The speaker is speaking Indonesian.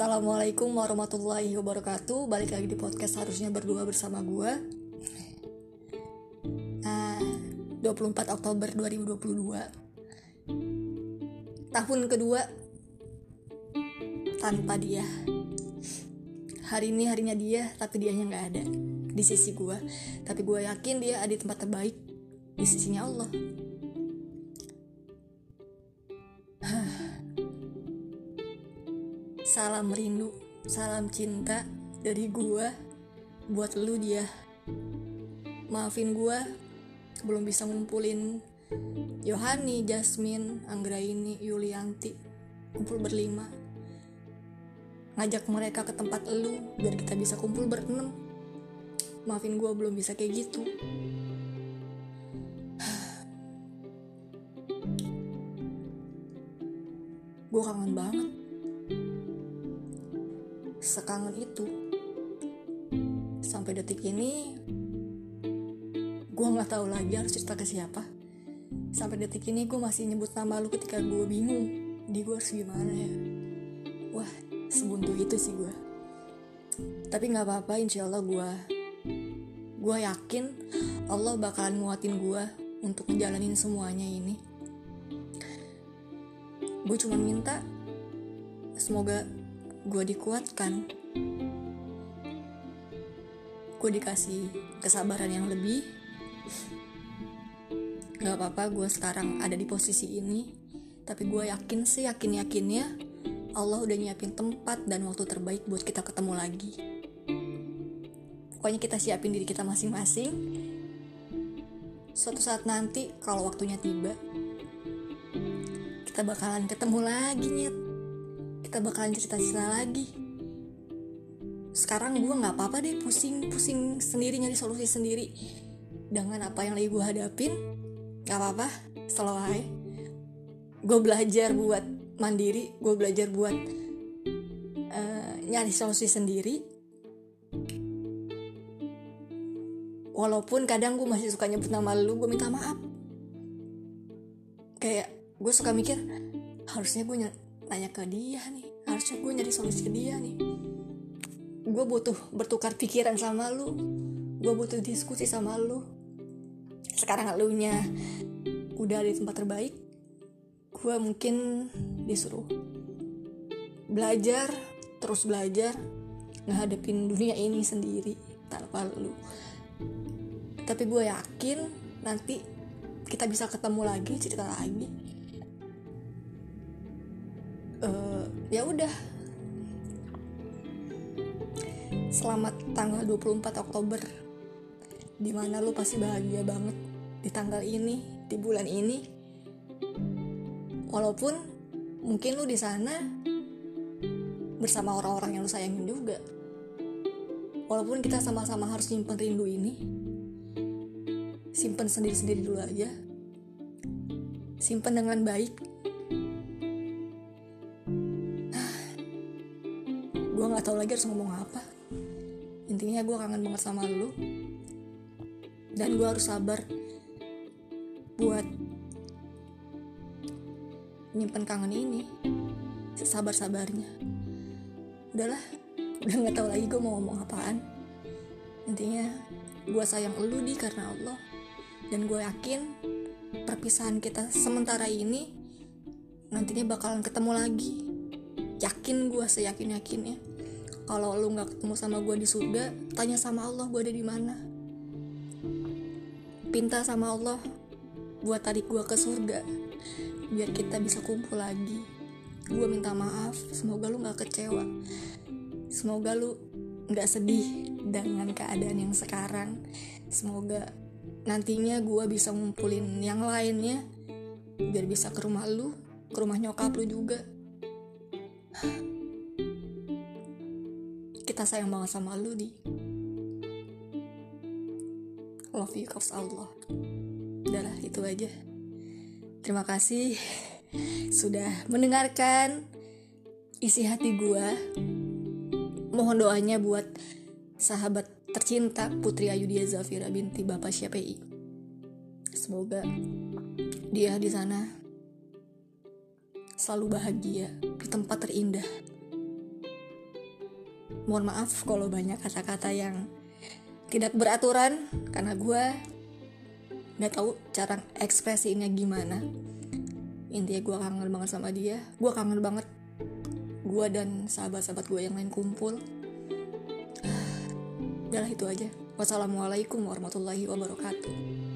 Assalamualaikum warahmatullahi wabarakatuh. Balik lagi di podcast harusnya berdua bersama gue nah, 24 Oktober 2022 Tahun kedua. Tanpa dia. Hari ini harinya dia Tapi dianya gak ada. Di sisi gue Tapi gue yakin dia ada di tempat terbaik. Di sisinya Allah Salam rindu, salam cinta dari gua buat lu dia. Maafin gua belum bisa ngumpulin Yohani, Jasmine, Anggraini, Yulianti kumpul berlima. Ngajak mereka ke tempat lu biar kita bisa kumpul berenam. Maafin gua belum bisa kayak gitu. gue kangen banget sekangen itu. Sampai detik ini gue nggak tahu lagi harus cerita ke siapa. Sampai detik ini gue masih nyebut nama lu ketika gue bingung di gue harus gimana ya. Wah sebuntu itu sih gue tapi nggak apa-apa insya Allah gue gue yakin Allah bakalan nguatin gue untuk ngejalanin semuanya ini. Gue cuma minta semoga gue dikuatkan. Gue dikasih kesabaran yang lebih. Gak apa-apa gue sekarang ada di posisi ini. Tapi gue yakin sih yakin yakinnya Allah udah nyiapin tempat dan waktu terbaik buat kita ketemu lagi. Pokoknya kita siapin diri kita masing-masing. Suatu saat nanti kalau waktunya tiba kita bakalan ketemu lagi nyet kita bakalan cerita-cerita lagi. Sekarang gue nggak apa-apa deh pusing-pusing sendiri nyari solusi sendiri. Dengan apa yang lagi gue hadapin nggak apa-apa selalu gue belajar buat mandiri gue belajar buat uh, nyari solusi sendiri. Walaupun kadang gue masih suka nyebut nama lu gue minta maaf. Kayak gue suka mikir harusnya gue nanya ke dia nih harusnya gue nyari solusi ke dia nih. Gue butuh bertukar pikiran sama lu. Gue butuh diskusi sama lu. Sekarang lu nya udah di tempat terbaik gue mungkin disuruh belajar terus belajar ngehadapin dunia ini sendiri tanpa lu. Tapi gue yakin nanti kita bisa ketemu lagi cerita lagi ya udah. Selamat tanggal 24 Oktober di mana lu pasti bahagia banget di tanggal ini di bulan ini. Walaupun mungkin lu di sana bersama orang-orang yang lu sayangin juga. Walaupun kita sama-sama harus simpen rindu ini simpen sendiri-sendiri dulu aja. Simpen dengan baik nggak tahu lagi harus ngomong apa. Intinya gue kangen banget sama lu. Dan gue harus sabar buat nyimpen kangen ini. Sabar sabarnya udahlah udah nggak tahu lagi gue mau ngomong apaan. Intinya gue sayang lu di karena Allah. Dan gue yakin perpisahan kita sementara ini nantinya bakalan ketemu lagi. Yakin gue seyakin yakinnya kalau lu nggak ketemu sama gue di surga tanya sama Allah gue ada di mana. Pinta sama Allah buat tarik gue ke surga biar kita bisa kumpul lagi. Gue minta maaf semoga lu nggak kecewa. Semoga lu nggak sedih dengan keadaan yang sekarang. Semoga nantinya gue bisa ngumpulin yang lainnya biar bisa ke rumah lu ke rumah nyokap lu juga kita sayang banget sama lu di. Love you cause Allah udahlah itu aja. Terima kasih sudah mendengarkan isi hati gue mohon doanya buat sahabat tercinta Putri Ayudia Zafira binti Bapak Syafi'i semoga dia di sana selalu bahagia di tempat terindah mohon maaf kalau banyak kata-kata yang tidak beraturan karena gue nggak tahu cara ekspresinya gimana. Intinya gue kangen banget sama dia gue kangen banget gue dan sahabat-sahabat gue yang lain kumpul. Udah itu aja. Wassalamualaikum warahmatullahi wabarakatuh